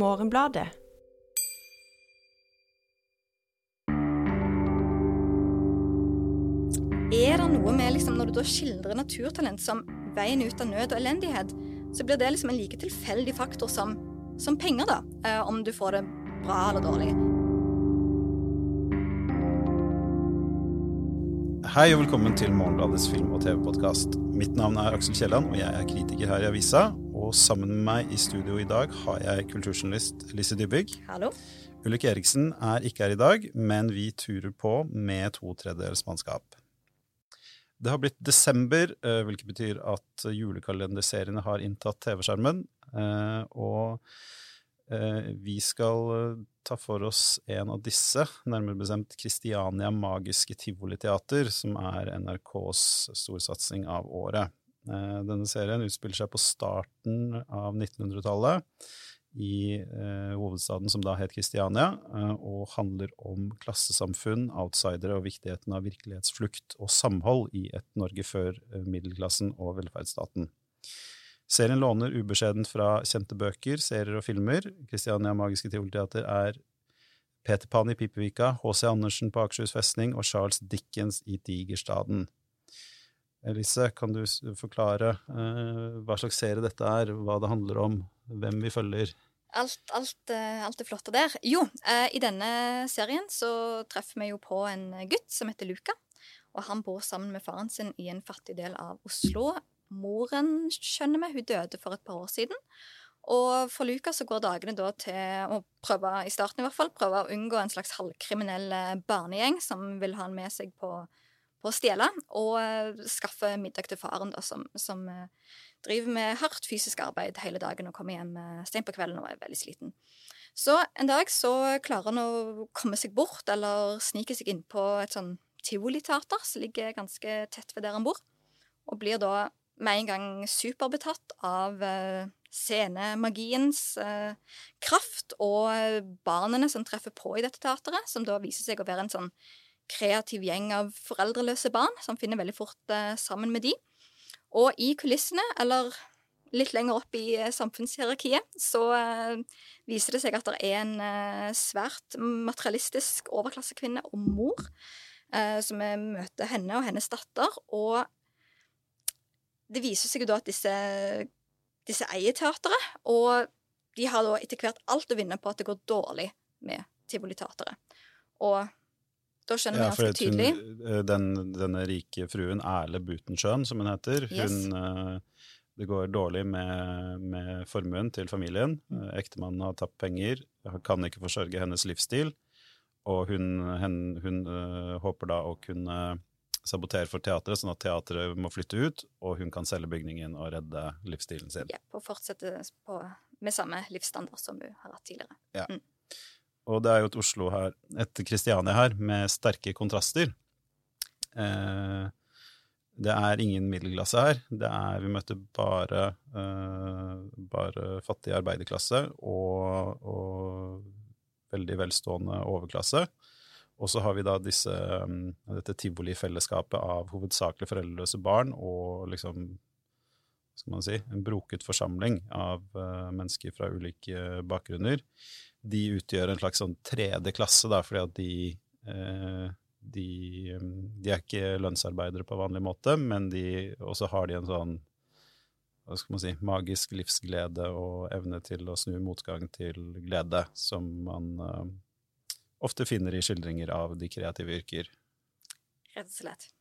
Morgenbladet. Er det noe med liksom, Når du da skildrer naturtalent som veien ut av nød og elendighet, så blir det liksom en like tilfeldig faktor som, som penger, da. Eh, om du får det bra eller dårlig. Hei og velkommen til Morgenbladets film- og TV-podkast. Mitt navn er Aksel Kielland, og jeg er kritiker her i avisa. Og sammen med meg i studio i dag har jeg kulturjournalist Lise Dybvig. Hallo. Ulrik Eriksen er ikke her i dag, men vi turer på med to tredjedels mannskap. Det har blitt desember, eh, hvilket betyr at julekalenderseriene har inntatt TV-skjermen. eh, Og eh, vi skal ta for oss en av disse, nærmere bestemt Kristiania Magiske Tivoliteater, som er NRKs storsatsing av året. Eh, Denne serien utspiller seg på starten av 1900-tallet i eh, hovedstaden som da het Kristiania, eh, og handler om klassesamfunn, outsidere og viktigheten av virkelighetsflukt og samhold i et Norge før eh, middelklassen og velferdsstaten. Serien låner ubeskjedent fra kjente bøker, serier og filmer. Kristiania Magiske Tivoliteater er Peter Pan i Pipevika, H.C. Andersen på Akershus festning og Charles Dickens i Digerstaden. Elise, kan du forklare uh, hva slags serie dette er, hva det handler om, hvem vi følger? Alt, alt, eh, alt det flotte der. Jo, uh, i denne serien så treffer vi jo på en gutt som heter Luca. Og han bor sammen med faren sin i en fattig del av Oslo. Moren, skjønner vi, hun døde for et par år siden. Og for Luca så går dagene da til å prøve, i starten i hvert fall, prøve å unngå en slags halvkriminell barnegjeng som vil ha han med seg på, på å stjele, og eh, skaffe middag til faren, da, som, som eh, driver med hardt fysisk arbeid hele dagen og kommer hjem eh, sent på kvelden og er veldig sliten. Så en dag så klarer han å komme seg bort, eller snike seg inn på et sånn tivoliteater som ligger ganske tett ved der han bor, og blir da med en gang superbetatt av scenemagiens eh, kraft og barnene som treffer på i dette teateret, som da viser seg å være en sånn kreativ gjeng av foreldreløse barn som finner veldig fort eh, sammen med de. Og i kulissene, eller litt lenger opp i eh, samfunnshierarkiet, så eh, viser det seg at det er en eh, svært materialistisk overklassekvinne og mor, eh, som møter henne og hennes datter. Og det viser seg jo da at disse, disse eier teateret, og de har da etter hvert alt å vinne på at det går dårlig med Tivoliteatret. Og da skjønner vi ganske tydelig hun, eh, den, denne rike fruen, Erle Butenschøn, som hun heter, Yes. hun, eh, det går dårlig med, med formuen til familien. Mm. Eh, Ektemannen har tapt penger, kan ikke forsørge hennes livsstil, og hun, hen, hun eh, håper da å kunne sabotere for teatret, sånn at teatret må flytte ut, og hun kan selge bygningen og redde livsstilen sin. ja, og fortsette på, med samme livsstandard som hun har hatt tidligere. Og det er jo et Oslo her, et Kristiania her, med sterke kontraster. Eh, det er ingen middelklasse her. Det er, vi møter bare, eh, bare fattig arbeiderklasse og, og veldig velstående overklasse. Og så har vi da disse, um, dette tivoli-fellesskapet av hovedsakelig foreldreløse barn og liksom skal man si, en broket forsamling av eh, mennesker fra ulike bakgrunner de utgjør en slags sånn tredje klasse, da, fordi at de, eh, de, mm, de er ikke lønnsarbeidere på vanlig måte, men de, også har de en sånn hva skal man si, magisk livsglede og evne til å snu motgang til glede, som man eh, ofte finner i skildringer av de kreative yrker. Rett og slett.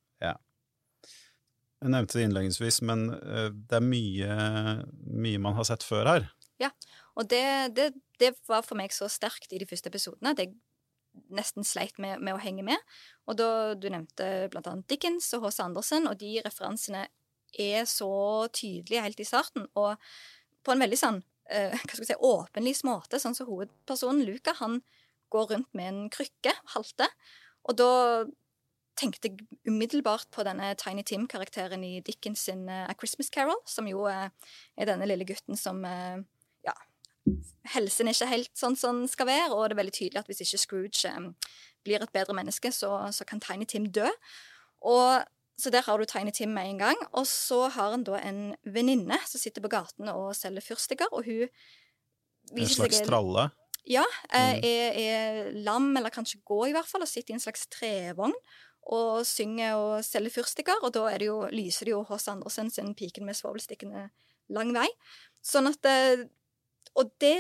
Jeg nevnte det innledningsvis, men eh, det er mye, mye man har sett før her. Ja, Og det, det, det var for meg så sterkt i de første episodene at jeg nesten sleit med, med å henge med. Og da du nevnte blant annet Dickens og H.C. Andersen, og de referansene er så tydelige helt i starten, og på en veldig sånn eh, hva skal jeg si, åpenlys måte, sånn som hovedpersonen Luca, han går rundt med en krykke, halte, og da tenkte umiddelbart på denne Tiny Tim-karakteren i Dickens sin eh, A Christmas Carol, som jo eh, er denne lille gutten som eh, ja, helsen er ikke helt sånn som den skal være, og det er veldig tydelig at hvis ikke Scrooge blir et bedre menneske, så, så kan Tiny Tim dø. Og så der har du Tiny Tim med en gang. Og så har han da en venninne som sitter på gaten og selger fyrstikker, og hun En slags tralle. Ja, Mm. er, er lam, eller kanskje gå i hvert fall, og sitter i en slags trevogn og synger og selger fyrstikker, og da er det jo, lyser det jo hos Andersen sin 'Piken med svovelstikkene' lang vei. Sånn at eh, Og det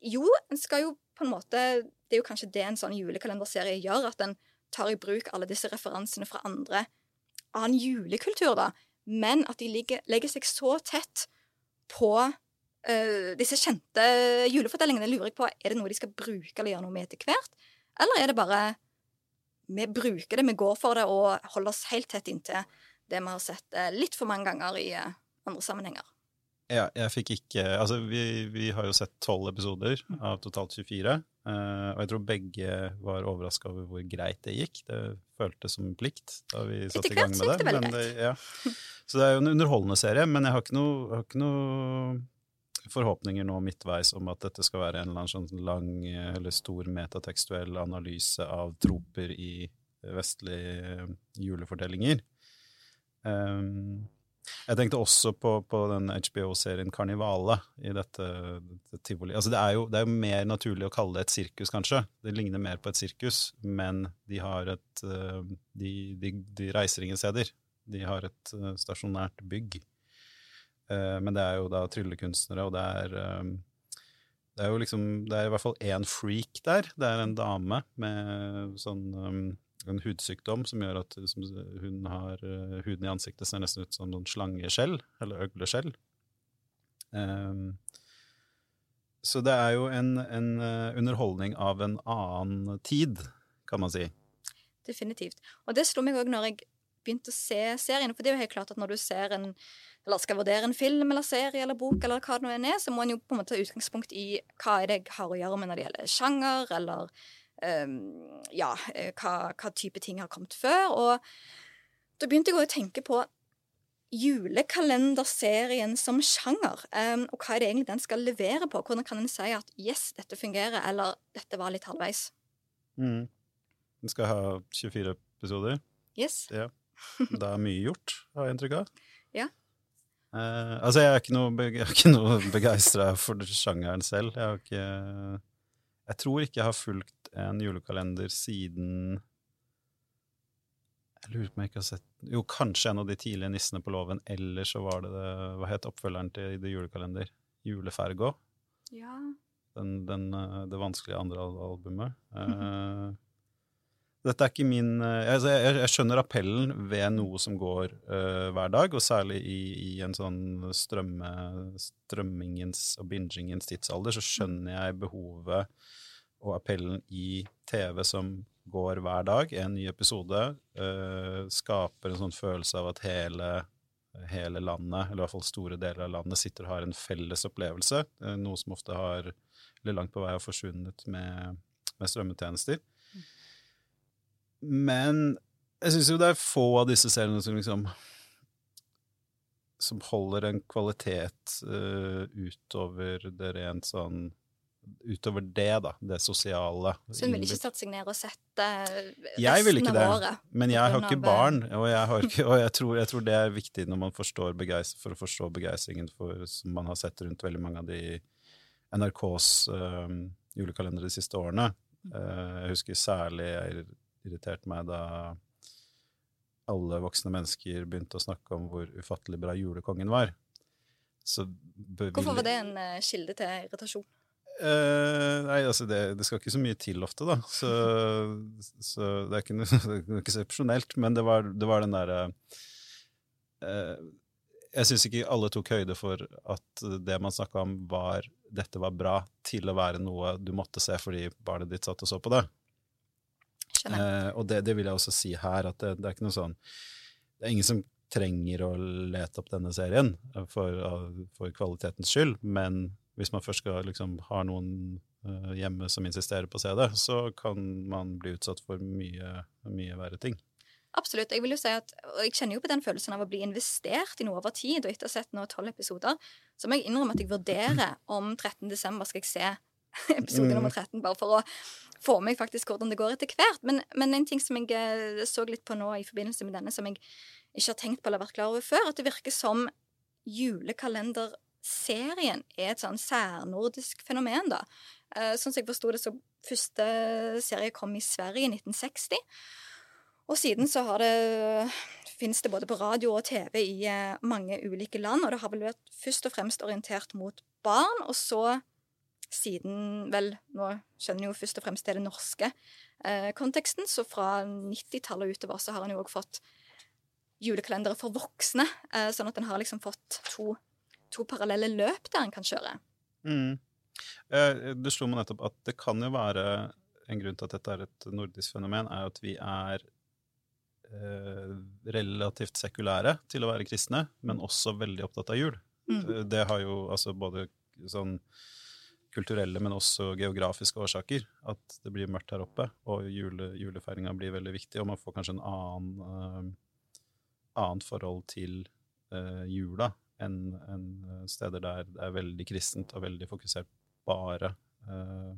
Jo, en skal jo på en måte Det er jo kanskje det en sånn julekalenderserie gjør, at en tar i bruk alle disse referansene fra andre annen julekultur, da, men at de ligger, legger seg så tett på uh, disse kjente julefortellingene, lurer jeg på er det noe de skal bruke eller gjøre noe med etter hvert, eller er det bare vi bruker det, vi går for det og holder oss helt tett inntil det vi har sett eh, litt for mange ganger i eh, andre sammenhenger. Ja, jeg fikk ikke Altså, vi, vi har jo sett tolv episoder av totalt 24. Uh, og jeg tror begge var overraska over hvor greit det gikk. Det føltes som plikt da vi satte i gang med det. det det ja. Så det er jo en underholdende serie, men jeg har ikke noe, har ikke noe forhåpninger nå midtveis om at dette skal være en eller annen sånn lang eh, eller stor metatekstuell analyse av troper i vestlige eh, julefortellinger. Um, jeg tenkte også på, på den HBO-serien Karnivale i dette, dette tivoli. Altså det, er jo, det er jo mer naturlig å kalle det et sirkus, kanskje. Det ligner mer på et sirkus, men de har et eh, De, de, de reiser ingen steder. De har et eh, stasjonært bygg. Eh, men det er jo da tryllekunstnere, og det er eh, det er jo liksom, det er i hvert fall én freak der. Det er en dame med sånn um, en hudsykdom som gjør at som, hun har uh, huden i ansiktet ser nesten ut som noen slangeskjell, eller øgleskjell. Um, så det er jo en, en uh, underholdning av en annen tid, kan man si. Definitivt. Og det slo meg òg når jeg begynte å se serien. For det er jo helt klart at når du ser en eller skal vurdere en film eller serie eller bok, eller hva det nå enn er, så må en jo på en måte ta utgangspunkt i hva er det jeg har å gjøre med når det gjelder sjanger, eller um, ja, hva, hva, type ting har kommet før. Og da begynte jeg å tenke på julekalenderserien som sjanger. Um, og hva er det egentlig den skal levere på? Hvordan kan en si at yes, dette fungerer, eller dette var litt halvveis? Mm. Den skal ha 24 episoder. Yes. Ja. Det er mye gjort, har jeg inntrykk av. Ja. Eh, altså, jeg er ikke noe, jeg noe begeistra for sjangeren selv. Jeg har ikke Jeg tror ikke jeg har fulgt en julekalender siden Jeg lurer på om jeg ikke har sett Jo, kanskje en av de tidlige Nissene på låven, eller så var det, det Hva het oppfølgeren til The Julekalender? Julefergo. Ja. Den, den, eh, det vanskelige andre albumet. Eh, dette er ikke min eh, altså jeg, jeg skjønner appellen ved noe som går uh, hver dag, og særlig i, i en sånn strømme, strømmingens og bingingens tidsalder, så skjønner jeg behovet og appellen i TV som går hver dag, en ny episode, uh, skaper en sånn følelse av at hele, hele landet, eller i hvert fall store deler av landet, sitter og har en felles opplevelse, noe som ofte har, eller langt på vei har forsvunnet med, med strømmetjenester. Men jeg syns jo det er få av disse seriene som liksom Som holder en kvalitet uh, utover det rent sånn Utover det, da. Det sosiale. Så hun ville ikke satt seg ned og sett eh, Jeg ville ikke det. Men jeg har ikke barn, og, jeg, har ikke, og jeg, tror, jeg tror det er viktig når man forstår for å forstå begeistringen for, som man har sett rundt veldig mange av de NRKs um, julekalendere de siste årene. Uh, jeg husker særlig jeg irriterte meg da alle voksne mennesker begynte å snakke om hvor ufattelig bra julekongen var. Så Hvorfor var det en uh, kilde til irritasjon? Uh, nei, altså det, det skal ikke så mye til ofte, da. Så, så det er ikke noe, så eksepsjonelt. Men det var, det var den derre uh, Jeg syns ikke alle tok høyde for at det man snakka om, var dette var bra, til å være noe du måtte se fordi barnet ditt satt og så på det. Eh, og det, det vil jeg også si her, at det, det er ikke noe sånn Det er ingen som trenger å lete opp denne serien for, for kvalitetens skyld, men hvis man først skal liksom ha noen eh, hjemme som insisterer på å se det, så kan man bli utsatt for mye, mye verre ting. Absolutt. Jeg vil jo si at, og jeg kjenner jo på den følelsen av å bli investert i noe over tid, og etter å ha sett nå tolv episoder, så må jeg innrømme at jeg vurderer om 13. desember skal jeg se episode Mm. nummer 13, bare for å få meg faktisk hvordan det går etter hvert. Men, men en ting som jeg eh, så litt på nå i forbindelse med denne, som jeg ikke har tenkt på eller vært klar over før, at det virker som julekalenderserien er et sånn særnordisk fenomen, da. Eh, sånn som jeg forsto det, så første serie kom i Sverige i 1960. Og siden så har det finnes det både på radio og TV i eh, mange ulike land, og det har vel vært først og fremst orientert mot barn, og så siden vel Nå skjønner jeg jo først og fremst det er den norske eh, konteksten, så fra 90-tallet og utover så har en jo òg fått julekalendere for voksne, eh, sånn at en har liksom fått to, to parallelle løp der en kan kjøre. Mm. Eh, det slo meg nettopp at det kan jo være en grunn til at dette er et nordisk fenomen, er at vi er eh, relativt sekulære til å være kristne, men også veldig opptatt av jul. Mm. Eh, det har jo altså både sånn kulturelle, men også geografiske årsaker. At det blir mørkt her oppe, og jule, julefeiringa blir veldig viktig. Og man får kanskje en annen, uh, annet forhold til uh, jula enn en steder der det er veldig kristent og veldig fokusert bare uh,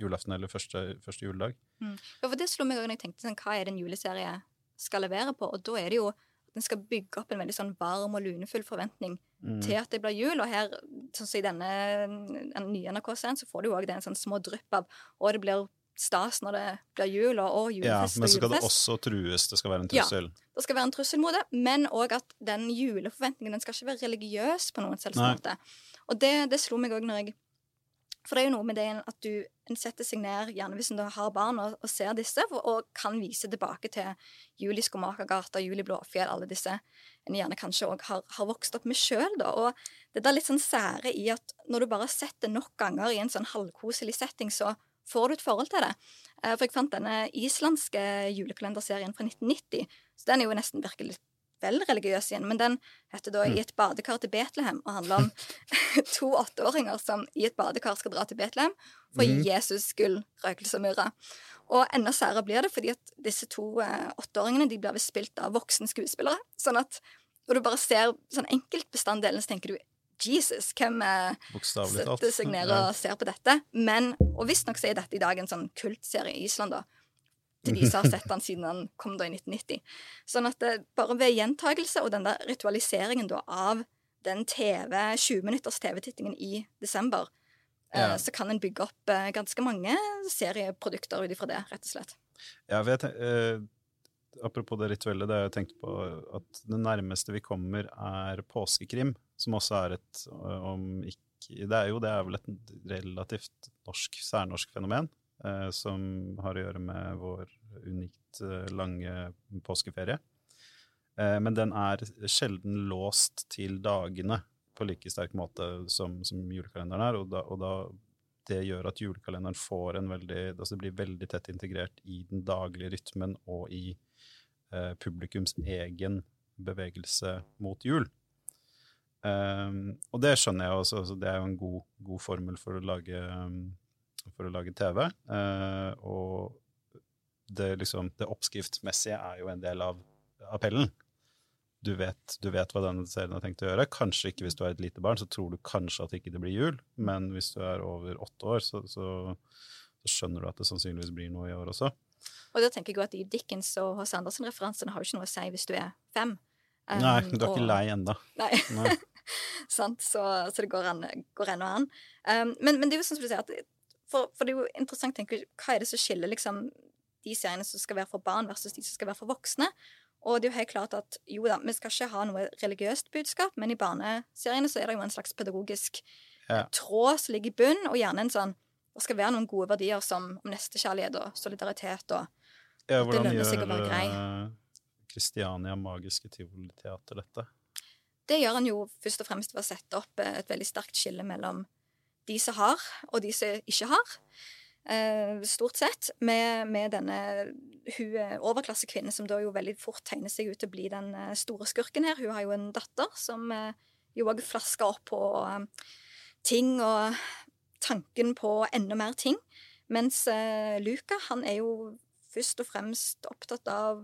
julaften eller første, første juledag. Mm. Ja, for det slo meg òg jeg tenkte sånn, hva er det en juleserie skal levere på? Og da er det jo at den skal bygge opp en veldig sånn varm og lunefull forventning mm. til at det blir jul. Og her, sånn som i denne, den nye NRK-serien, så får du òg en sånn små drypp av Og det blir stas når det blir jul, og, og julefest ja, Men så skal det også trues. Det skal være en trussel. Ja, det skal være en trussel mot det, men òg at den juleforventningen den skal ikke være religiøs på noen selvs måte. Og det, det slo meg òg når jeg for det er jo noe med det at du setter seg ned, gjerne hvis en har barn, og, og ser disse, og, og, kan vise tilbake til Juli Skomakergata, Juli Blåfjell, alle disse en gjerne kanskje òg har, har, vokst opp med sjøl. Og det er litt sånn sære i at når du bare har sett det nok ganger i en sånn halvkoselig setting, så får du et forhold til det. Eh, for jeg fant denne islandske julekalenderserien fra 1990, så den er jo nesten virkelig vel religiøs igjen, men den heter da 'I mm. et badekar til Betlehem' og handler om to åtteåringer som i et badekar skal dra til Betlehem for mm. Jesus gull, røkelse og myrra. Og enda særere blir det fordi at disse to eh, åtteåringene de blir spilt av voksne skuespillere. Sånn at når du bare ser sånn enkeltbestanddelen, så tenker du Jesus, hvem setter seg ned og ser på dette? Men, og visstnok er dette i dag en sånn kultserie i Island, da til de som har sett han siden han kom da i 1990. Sånn at det, bare ved gjentagelse og den der ritualiseringen da av den TV, 20 minutters TV-tittingen i desember, eh, ja. eh, så kan en bygge opp eh, ganske mange serieprodukter ut ifra det, rett og slett. Ja, vet, eh, Apropos det rituelle, det har jeg tenkt på at det nærmeste vi kommer, er påskekrim, som også er et eh, om ikke Det er jo det er vel et relativt norsk, særnorsk fenomen. Eh, som har å gjøre med vår unikt eh, lange påskeferie. Eh, men den er sjelden låst til dagene på like sterk måte som, som julekalenderen er. Og, da, og da, det gjør at julekalenderen får en veldig, altså blir veldig tett integrert i den daglige rytmen og i eh, publikums egen bevegelse mot jul. Um, og det skjønner jeg også. Altså det er jo en god, god formel for å lage um, for å lage TV. Eh, og det, liksom, det oppskriftsmessige er jo en del av appellen. Du vet, du vet, hva denne serien har tenkt å gjøre. Kanskje ikke hvis du er et lite barn, så tror du kanskje at ikke det blir jul. Men hvis du er over åtte år, så, så, så skjønner du at det sannsynligvis blir noe i år også. Og da tenker jeg at i Dickens og H.C. Andersen-referansene har jo ikke noe å si hvis du er fem. Um, Nei, du er og... ikke lei ennå. Nei. Nei. Sant, så, så, det går, an, går ennå an. Um, men, men, det er jo sånn som du sier, at for, for, det er jo interessant å tenke hva er det som skiller liksom, de seriene som skal være for barn, versus de som skal være for voksne. Og det er jo helt klart at jo da, vi skal ikke ha noe religiøst budskap, men i barneseriene så er det jo en slags pedagogisk ja. tråd som ligger i bunn, og gjerne en sånn Det skal være noen gode verdier som om nestekjærlighet og solidaritet og ja, at det lønner seg å være grei. Hvordan gjør Kristiania Magiske Tivoliteater dette? Det gjør han jo først og fremst ved å sette opp et veldig sterkt skille mellom de som har, og de som ikke har. Uh, stort sett, med, med denne hun overklassekvinnen som da jo veldig fort tegner seg ut til å bli den uh, store skurken her. Hun har jo en datter som uh, jo òg flasker opp på ting og tanken på enda mer ting. Mens Luca, han er jo først og fremst opptatt av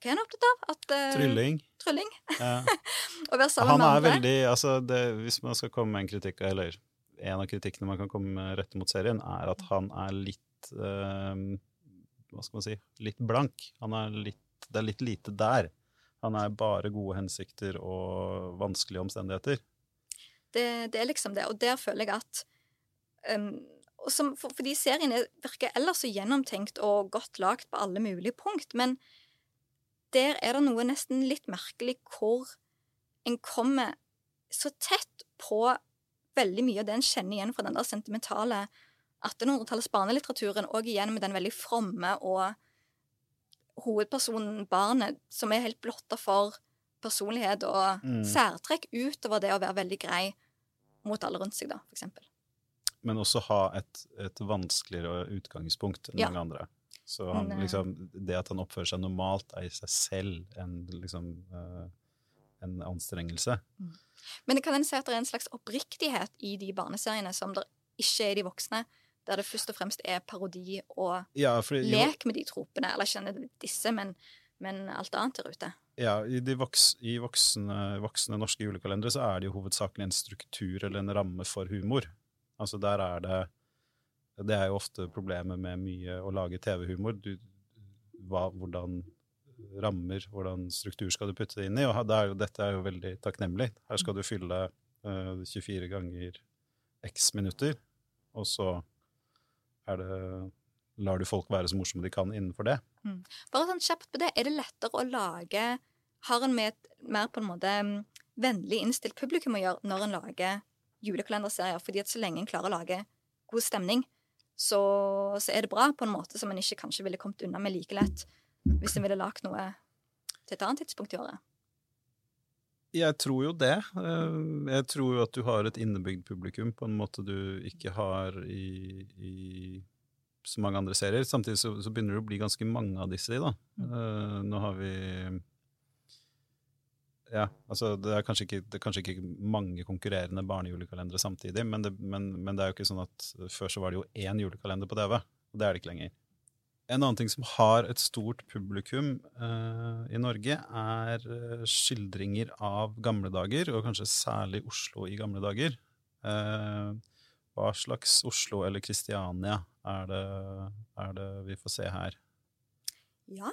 hva er han opptatt av? At, trylling. Trylling. Ja. Han er veldig altså det, Hvis man skal komme med en kritikk, eller en av kritikkene man kan komme med rette mot serien, er at han er litt uh, Hva skal man si litt blank. Er litt, det er litt lite der. Han er bare gode hensikter og vanskelige omstendigheter. Det, det er liksom det. Og der føler jeg at um, som, for, Fordi serien virker ellers så gjennomtenkt og godt lagd på alle mulige punkt, men der er det noe nesten litt merkelig hvor en kommer så tett på veldig mye av det en kjenner igjen fra den der sentimentale 1800-tallets barnelitteraturen, og igjen med den veldig fromme og hovedpersonen, barnet, som er helt blotta for personlighet og mm. særtrekk utover det å være veldig grei mot alle rundt seg, da, for eksempel. Men også ha et, et vanskeligere utgangspunkt enn ja. mange andre. Så han, eh, liksom, det at han oppfører seg normalt, er i seg selv en, liksom, uh, en anstrengelse. Mm. Men det kan en si at det er en slags oppriktighet i de barneseriene som det ikke er i de voksne? Der det først og fremst er parodi og ja, fordi, lek med de tropene. Eller ikke disse, men, men alt annet der ute. Ja, i, de voks, i voksne, voksne, norske julekalendere så er det jo hovedsakelig en struktur eller en ramme for humor. Altså der er det Det er jo ofte problemet med mye å lage TV-humor. Hvordan rammer, hvordan struktur skal du putte det inn i? Og er dette er jo veldig takknemlig. Her skal du fylle uh, eh, 24 ganger x minutter, og så er det lar du folk være så morsomme de kan innenfor det. Mm. Bare sånn kjapt på det, Er det lettere å lage Har en med et mer på en måte mm, vennlig innstilt publikum å gjøre når en lager julekalenderserier? Fordi at så lenge en klarer å lage god stemning, så, så, er det bra på en måte som en ikke kanskje ville kommet unna med like lett hvis en ville lagd noe til et annet tidspunkt i året. Jeg tror jo det. Eh, jeg tror jo at du har et innebygd publikum på en måte du ikke har i, i så mange andre serier. Samtidig så, så, begynner det å bli ganske mange av disse da. Mm. Uh, nå har vi Ja, altså det er, ikke, det er kanskje ikke mange konkurrerende barnejulekalendere samtidig, men det, men, men det, er jo ikke sånn at før så var det jo én julekalender på TV, og det er det ikke lenger. En annen ting som har et stort publikum uh, i Norge, er uh, skildringer av gamle dager, og kanskje særlig Oslo i gamle dager. Uh, hva slags Oslo eller Kristiania er det, er det, vi får se her? Ja,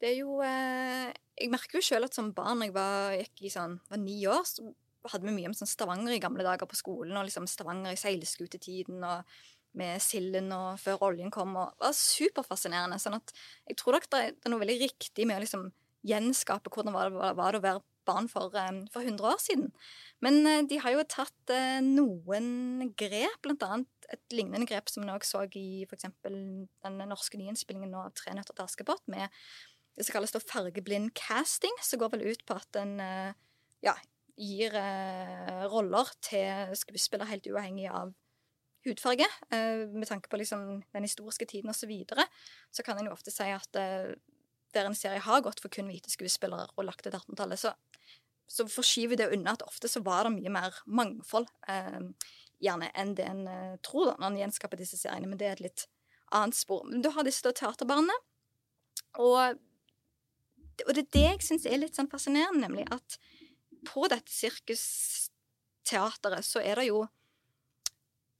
det er jo Jeg merker jo sjøl at som barn, jeg var, gikk i sånn, var ni år, så hadde vi mye om sånn Stavanger i gamle dager på skolen, og liksom Stavanger i seilskutetiden. og med silden og før oljen kom, og det var superfascinerende. sånn at jeg tror nok det er noe veldig riktig med å liksom gjenskape hvordan var det var å være barn for, um, for 100 år siden. Men uh, de har jo tatt uh, noen grep, blant annet et lignende grep som vi også så i f.eks. den norske nyinnspillingen av 'Tre nøtter til Askepott', med det som kalles fargeblind casting, som går vel ut på at en ja, gir roller til skuespillere helt uavhengig av hudfarge, eh, med tanke på liksom den historiske tiden osv., så, videre, så kan en jo ofte si at eh, der en serie har gått for kun hvite skuespillere og lagt til 18-tallet, så, så forskyver det unna at ofte så var det mye mer mangfold eh, gjerne enn det en eh, tror da, når en gjenskaper disse seriene, men det er et litt annet spor. Men du har disse da teaterbarna, og, og det er det jeg syns er litt sånn fascinerende, nemlig at på dette sirkusteateret så er det jo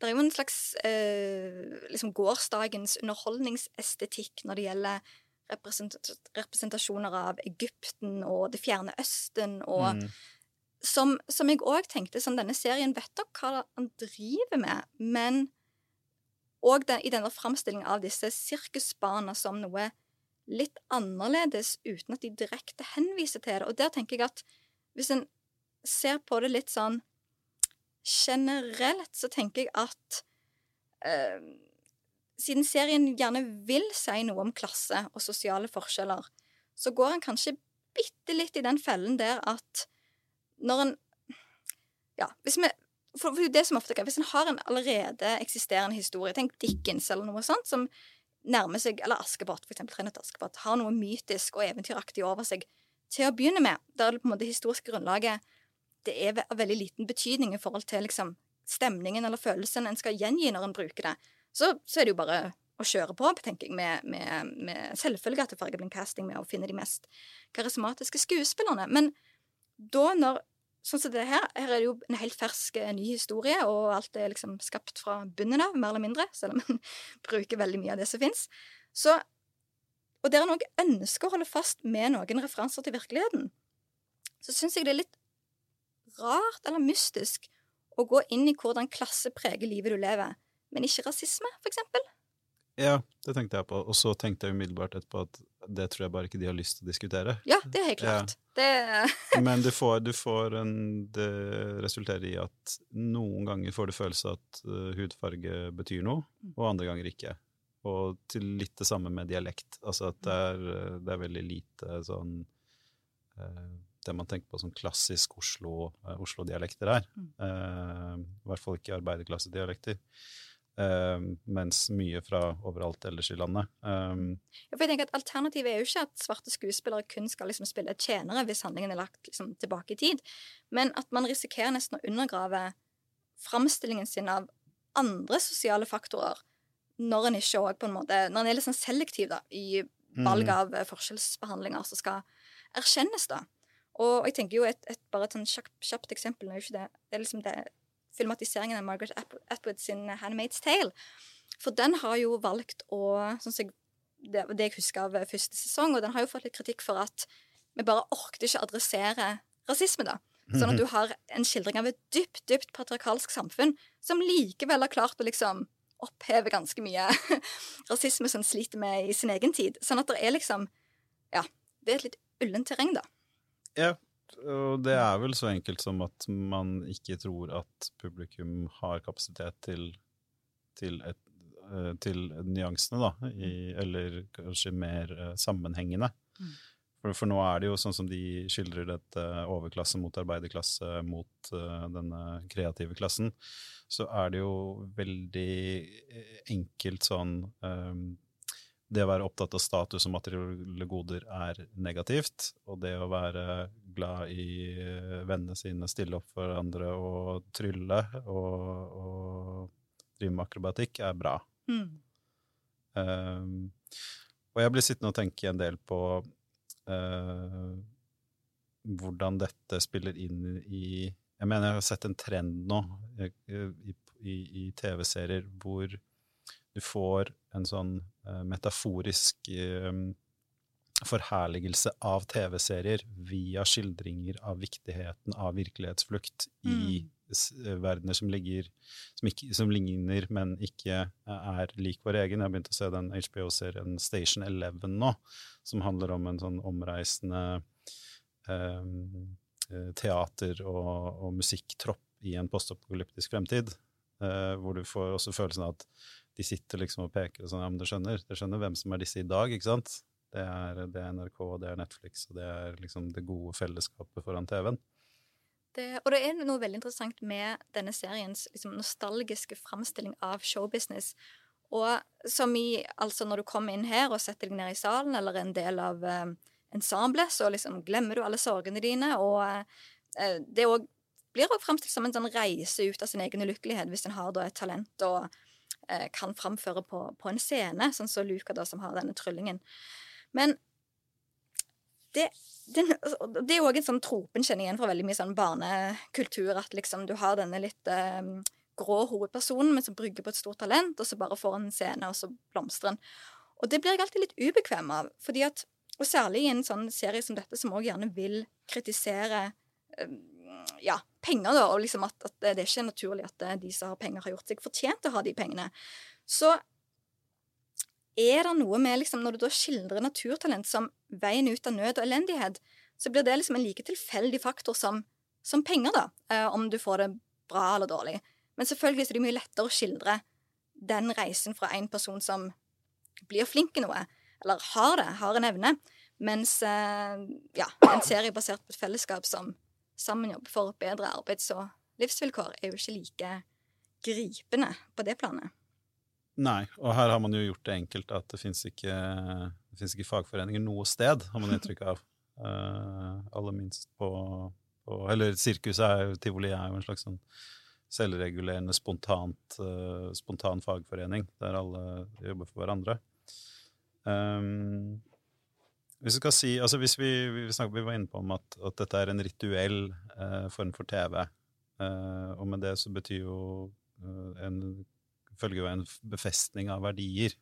det er jo en slags eh, liksom gårsdagens underholdningsestetikk når det gjelder representasjoner av Egypten og Det fjerne Østen, og mm. som, som, jeg òg tenkte sånn, Denne serien vet dere hva han driver med, men òg den, i denne framstillingen av disse sirkusbarna som noe litt annerledes, uten at de direkte henviser til det. Og der tenker jeg at hvis en ser på det litt sånn generelt så tenker jeg at eh, siden serien gjerne vil si noe om klasse og sosiale forskjeller, så går han kanskje bitte litt i den fellen der at når en Ja, hvis vi for, det som ofte Hvis en har en allerede eksisterende historie, tenk Dickens eller noe sånt, som nærmer seg Eller Askepott, for eksempel. Renate Askepott. Har noe mytisk og eventyraktig over seg til å begynne med. Der på en måte historiske grunnlaget det er av veldig liten betydning i forhold til liksom, stemningen eller følelsen en skal gjengi når en bruker det. Så, så, er det jo bare å kjøre på, tenker jeg, med, med, med selvfølge til casting, med å finne de mest karismatiske skuespillerne. Men da når Sånn som det her, her er det jo en helt fersk eh, ny historie, og alt er liksom skapt fra bunnen av, mer eller mindre, selv om en bruker veldig mye av det som fins. Så Og der en òg ønsker å holde fast med noen referanser til virkeligheten, så syns jeg det er litt rart eller mystisk å gå inn i hvordan klasse preger livet du lever, men ikke rasisme, for eksempel. Ja, det tenkte jeg på. Og så tenkte jeg umiddelbart etterpå at det tror jeg bare ikke de har lyst til å diskutere. Ja, det er helt klart. Det, Men du får, du får en Det resulterer i at noen ganger får du følelse at uh, hudfarge betyr noe, Mm. og andre ganger ikke. Og til litt det samme med dialekt. Altså at det er, uh, det er veldig lite sånn uh, Det man tenker på som klassisk Oslo-dialekter Oslo-dialekter er. Mm. Uh, I hvert fall ikke arbeiderklassedialekter. Uh, mens mye fra overalt ellers i landet. Um, Ja, for jeg tenker at Alternativet er jo ikke at svarte skuespillere kun skal liksom spille tjenere hvis handlingen er lagt liksom tilbake i tid, men at man risikerer nesten å undergrave framstillingen sin av andre sosiale faktorer når en ikke òg på en måte Når en er litt sånn selektiv da, i valg Mm. av mm. forskjellsbehandlinger som skal erkjennes, da. Og jeg tenker jo et, et bare et sånn kjapt, kjapt eksempel er jo ikke det, det er liksom det filmatiseringen av Margaret Atwood, sin Handmaid's Tale. For den har jo valgt å sånn jeg, det, det jeg husker av første sesong, og den har jo fått litt kritikk for at vi bare orket ikke adressere rasisme, da. Sånn at du har en skildring av et dypt, dypt patriarkalsk samfunn som likevel har klart å liksom oppheve ganske mye rasisme som sliter med i sin egen tid. Sånn at det er liksom Ja, det er et litt ullent terreng, da. Ja, og det er vel så enkelt som at man ikke tror at publikum har kapasitet til, til, et, eh, til nyansene, da, i, eller kanskje mer eh, sammenhengende. Mm. For, for nå er det jo sånn som de skildrer dette overklasse mot arbeiderklasse mot uh, denne kreative klassen, så er det jo veldig enkelt sånn eh, det å være opptatt av status og materielle goder er negativt, og det å være glad i eh, vennene sine, stille opp for andre og trylle og, og drive med akrobatikk er bra. Um, og jeg blir sittende og tenke en del på uh, hvordan dette spiller inn i Jeg mener jeg har sett en trend nå eh, i, i, i TV-serier hvor du får en sånn eh, metaforisk eh, forherligelse av TV-serier via skildringer av viktigheten av virkelighetsflukt i s- eh, verdener som, ligger, som, ikke, som ligner, men ikke er lik vår egen. Jeg har begynt å se den HBO-serien Station Eleven nå, som handler om en sånn omreisende eh, teater- og, og musikktropp i en postapokalyptisk fremtid. Uh, hvor du får også følelsen av at de sitter liksom og peker og sånn, ja, men du skjønner, du skjønner hvem som er disse i dag, ikke sant? Det er, det er NRK, det er Netflix, og det er liksom det gode fellesskapet foran TV-en. Det, og det er noe veldig interessant med denne seriens liksom, nostalgiske framstilling av showbusiness. Og som i, altså når du kommer inn her og setter deg ned i salen, eller er en del av eh, ensemblet, så liksom glemmer du alle sorgene dine, og eh, det òg blir også framstilt som en sånn reise ut av sin egen ulykkelighet, hvis en har da et talent og kan framføre på, på en scene, sånn som Luca, da, som har denne tryllingen. Men det, den, det er òg en sånn tropen kjenner igjen fra veldig mye sånn barnekultur, at liksom du har denne litt um, grå hovedpersonen, men som brygger på et stort talent, og så bare får en scene, og så blomstrer den. Og det blir jeg alltid litt ubekvem av, fordi at, og særlig i en sånn serie som dette, som òg gjerne vil kritisere um, ja, penger, da, og liksom at, at det er ikke naturlig at eh, de som har penger, har gjort seg fortjent til å ha de pengene. Så er det noe med liksom, Når du da skildrer naturtalent som veien ut av nød og elendighet, så blir det liksom en like tilfeldig faktor som, som penger, da, eh, om du får det bra eller dårlig. Men selvfølgelig er det mye lettere å skildre den reisen fra en person som blir flink i noe, eller har det, har en evne, mens eh, ja, en serie basert på et fellesskap som sammen jobber for bedre arbeids- og livsvilkår, er jo ikke like gripende på det planet. Nei, og her har man jo gjort det enkelt at det fins ikke, ikke fagforeninger noe sted, har man inntrykk av. Uh, aller minst på, på Eller sirkuset er jo Tivoli er jo en slags sånn selvregulerende, spontant, uh, spontan fagforening der alle jobber for hverandre. Um, hvis vi skal si, altså hvis vi, vi, snakker, vi var inne på om at, at dette er en rituell eh, form for TV, og med det så betyr jo en følger jo en befestning av verdier.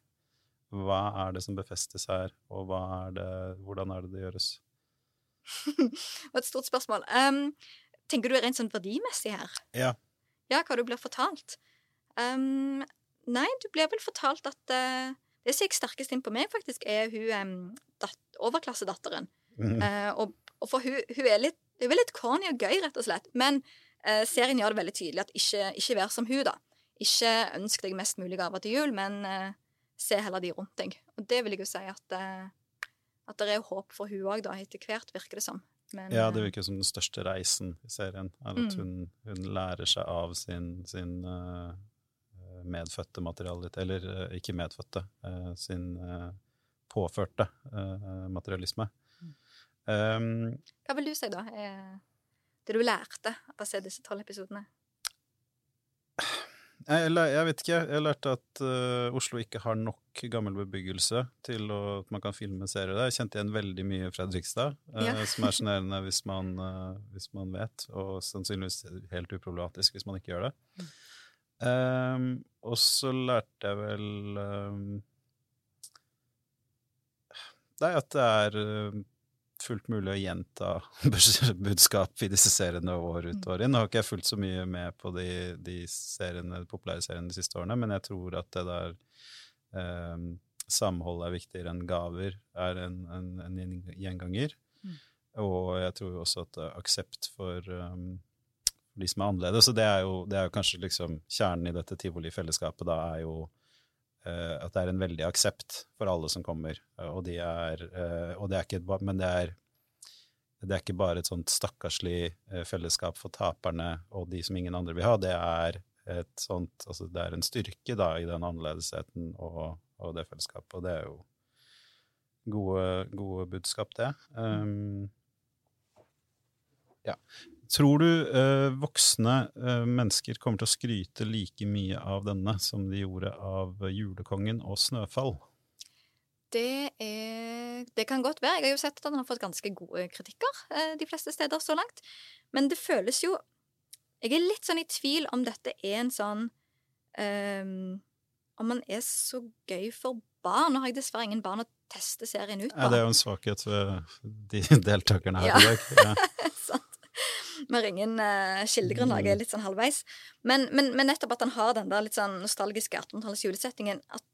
Hva er det som befestes her, og er det, hvordan er det det gjøres? det var et stort spørsmål. Um, tenker du rent sånn verdimessig her? Ja. Ja, hva du blir fortalt. Um, nei, du blir vel fortalt at uh, Det som gikk sterkest inn på meg, faktisk, er hun dat overklassedatteren. Mm. Uh, og, og for hun, hun er litt, hun er litt corny og gøy, rett og slett. Men uh, serien gjør det veldig tydelig at ikke, ikke vær som hun, da. Ikke ønsk deg mest mulig gaver til jul, men uh, se heller de rundt deg. Og det vil jeg jo si at, at det er håp for hun òg, da, etter hvert, virker det som. Men, Ja, det virker som den største reisen i serien. Er at Mm. hun, hun lærer seg av sin, sin medfødte materialitet Eller eh, ikke medfødte, eh, sin eh, påførte materialisme. Mm. Um, Hva vil du si, da? Det du lærte av å se disse tolv episodene? jeg, jeg vet ikke. Jeg lærte at uh, Oslo ikke har nok gammel bebyggelse til å, at man kan filme serier der. Jeg kjente igjen veldig mye Fredrikstad, uh, Ja. som er sjenerende hvis, man, eh, hvis man vet, og sannsynligvis helt uproblematisk hvis man ikke gjør det. Um, og så lærte jeg vel um, Nei, at det er uh, fullt mulig å gjenta budskap i disse seriene år ut og år inn. Nå har ikke jeg fulgt så mye med på de, de seriene, de populære seriene de siste årene, men jeg tror at det der um, samhold er viktigere enn gaver, er en, en, en gjenganger. Mm. Og jeg tror også at uh, aksept for um, de som er annerledes. Og det er jo, det er jo kanskje liksom kjernen i dette tivoli-fellesskapet, da er jo uh, at det er en veldig aksept for alle som kommer. Eh, Og, de er, uh, og det er ikke, men det er, det er ikke bare et sånt stakkarslig fellesskap for taperne og de som ingen andre vil ha. Det er et sånt, altså det er en styrke da i den annerledesheten og, og det fellesskapet, og det er jo gode, gode budskap, det. Um, ja. Tror du eh, voksne eh, mennesker kommer til å skryte like mye av denne som de gjorde av Julekongen og Snøfall? Det, er, det kan godt være. Jeg har jo sett at han har fått ganske gode kritikker eh, de fleste steder så langt. Men det føles jo Jeg er litt sånn i tvil om dette er en sånn ehm, Om man er så gøy for barn. Nå har jeg dessverre ingen barn å teste serien ut på. Ja, det er jo en svakhet ved de deltakerne her Ja. i dag. Ja. Sant. ringen uh, kildegrunnlaget er litt sånn halvveis. Men, men, men nettopp at han har den der litt sånn nostalgiske 1800-tallets julesettingen at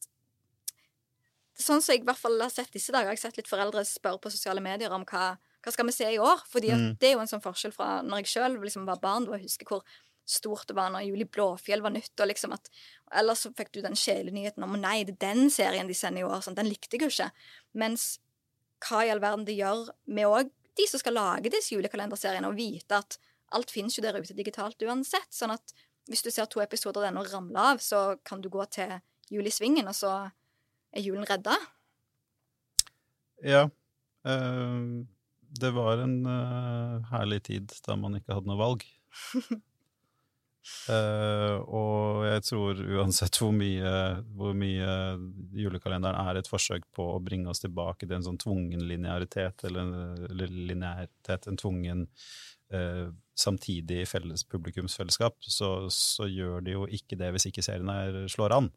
Sånn som jeg i hvert fall har sett disse dager, jeg har sett litt foreldre spørre på sosiale medier om hva, hva skal vi se i år. Fordi Mm. det er jo en sånn forskjell fra når jeg sjøl liksom var barn. Da jeg husker hvor stort det var når Juli Blåfjell var nytt. og liksom at Ellers så fikk du den kjælenyheten om nei, det er den serien de sender i år. Sånn, den likte jeg jo ikke. Mens hva i all verden det gjør med òg de som skal lage disse julekalenderseriene, og vite at alt finnes jo der ute digitalt uansett. Sånn at hvis du ser to episoder denne den og ramler av, så kan du gå til Jul i Svingen, og så er julen redda. ja. eh, det var en eh, herlig tid da man ikke hadde noe valg. Eh, og jeg tror uansett hvor mye, hvor mye julekalenderen er et forsøk på å bringe oss tilbake til en sånn tvungen linearitet, eller, eller linearitet, en tvungen uh, samtidig felles publikumsfellesskap, så, så gjør de jo ikke det hvis ikke serien her slår an.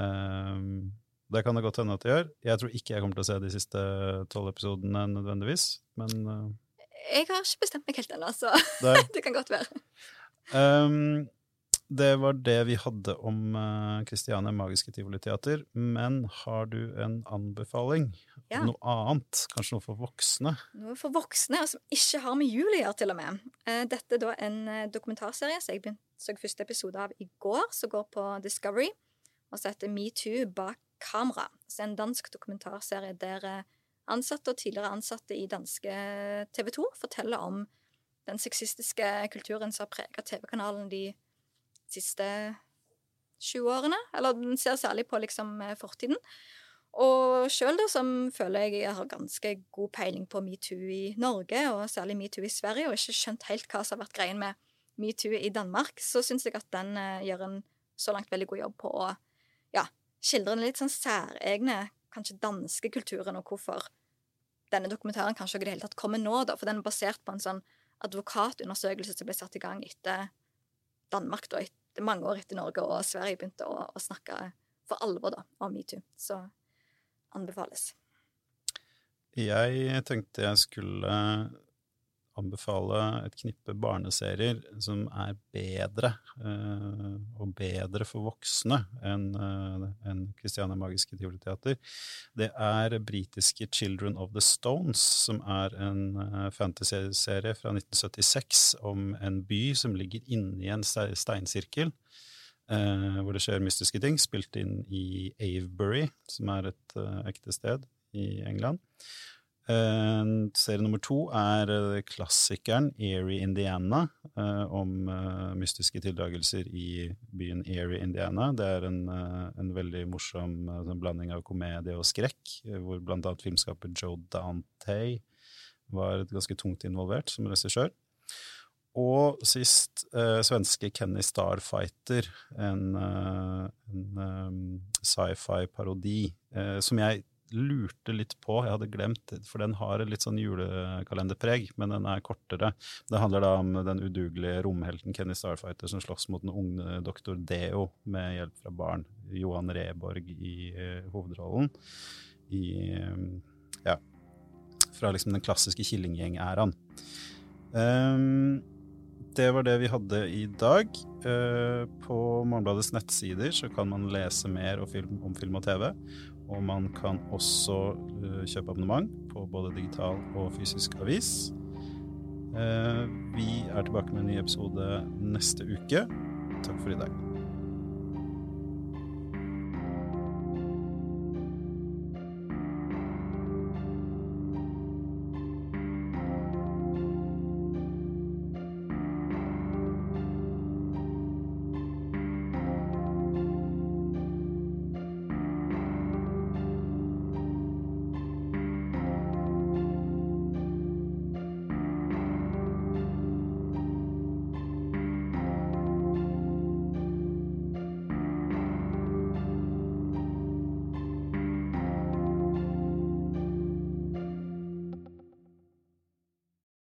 Uh, det kan det godt hende at det gjør. Jeg tror ikke jeg kommer til å se de siste tolv episodene nødvendigvis, men Jeg har ikke bestemt meg helt ennå, så det kan godt være. Um, det var det vi hadde om Kristiania Magiske Tivoliteater. Men har du en anbefaling? Ja. Noe annet? Kanskje noe for voksne? Noe for voksne, og som ikke har med jul å gjøre, til og med. Uh, Dette er da en eh, dokumentarserie som jeg begynte, så første episode av i går, som går på Discovery, og som heter Metoo bak kamera. Så en dansk dokumentarserie der eh, ansatte og tidligere ansatte i danske TV 2 forteller om den sexistiske kulturen som har preget TV-kanalen de siste 20 årene. Eller den ser særlig på liksom eh, fortiden. Og sjøl, som føler jeg jeg har ganske god peiling på metoo i Norge, og særlig metoo i Sverige, og ikke skjønt helt hva som har vært greien med metoo i Danmark, så syns jeg at den eh, gjør en så langt veldig god jobb på å ja, skildre den litt sånn særegne, kanskje danske kulturen, og hvorfor denne dokumentaren kanskje ikke i det hele tatt kommer nå, da, for den er basert på en sånn advokatundersøkelse som ble satt i gang etter Danmark, da, etter mange år etter Norge og Sverige begynte å, å snakke for alvor da, om metoo. Så anbefales. Jeg tenkte jeg skulle anbefale et knippe barneserier som er bedre, uh, og bedre for voksne, enn en Christiania Magiske Tivoliteater. Det er britiske Children of the Stones, som er en uh, fantasyserie fra 1976 om en by som ligger inni en steinsirkel. Uh, hvor det skjer mystiske ting, spilt inn i Avebury, som er et ekte sted i England. Uh, serie nummer to er uh, klassikeren Erie, Indiana, uh, om mystiske tildragelser i byen Erie, Indiana. Det er en, en veldig morsom en blanding av komedie og skrekk, hvor annet filmskaper Joe Dante var ganske tungt involvert som regissør. Og sist svenske Kenny Starfighter, en, en um, sci-fi-parodi som jeg lurte litt på, jeg hadde glemt, for den har litt sånn julekalenderpreg, men den er kortere. Det handler da om den udugelige romhelten Kenny Starfighter som slåss mot den unge doktor Deo med hjelp fra barn. Johan Reborg i uh, hovedrollen. I um, Ja. Fra liksom den klassiske Killinggjeng-æraen. Um, det var det vi hadde i dag. På Morgenbladets nettsider så kan man lese mer om film og TV. Og man kan også uh, kjøpe abonnement på både digital og fysisk avis. Uh, vi er tilbake med en ny episode neste uke. Takk for i dag.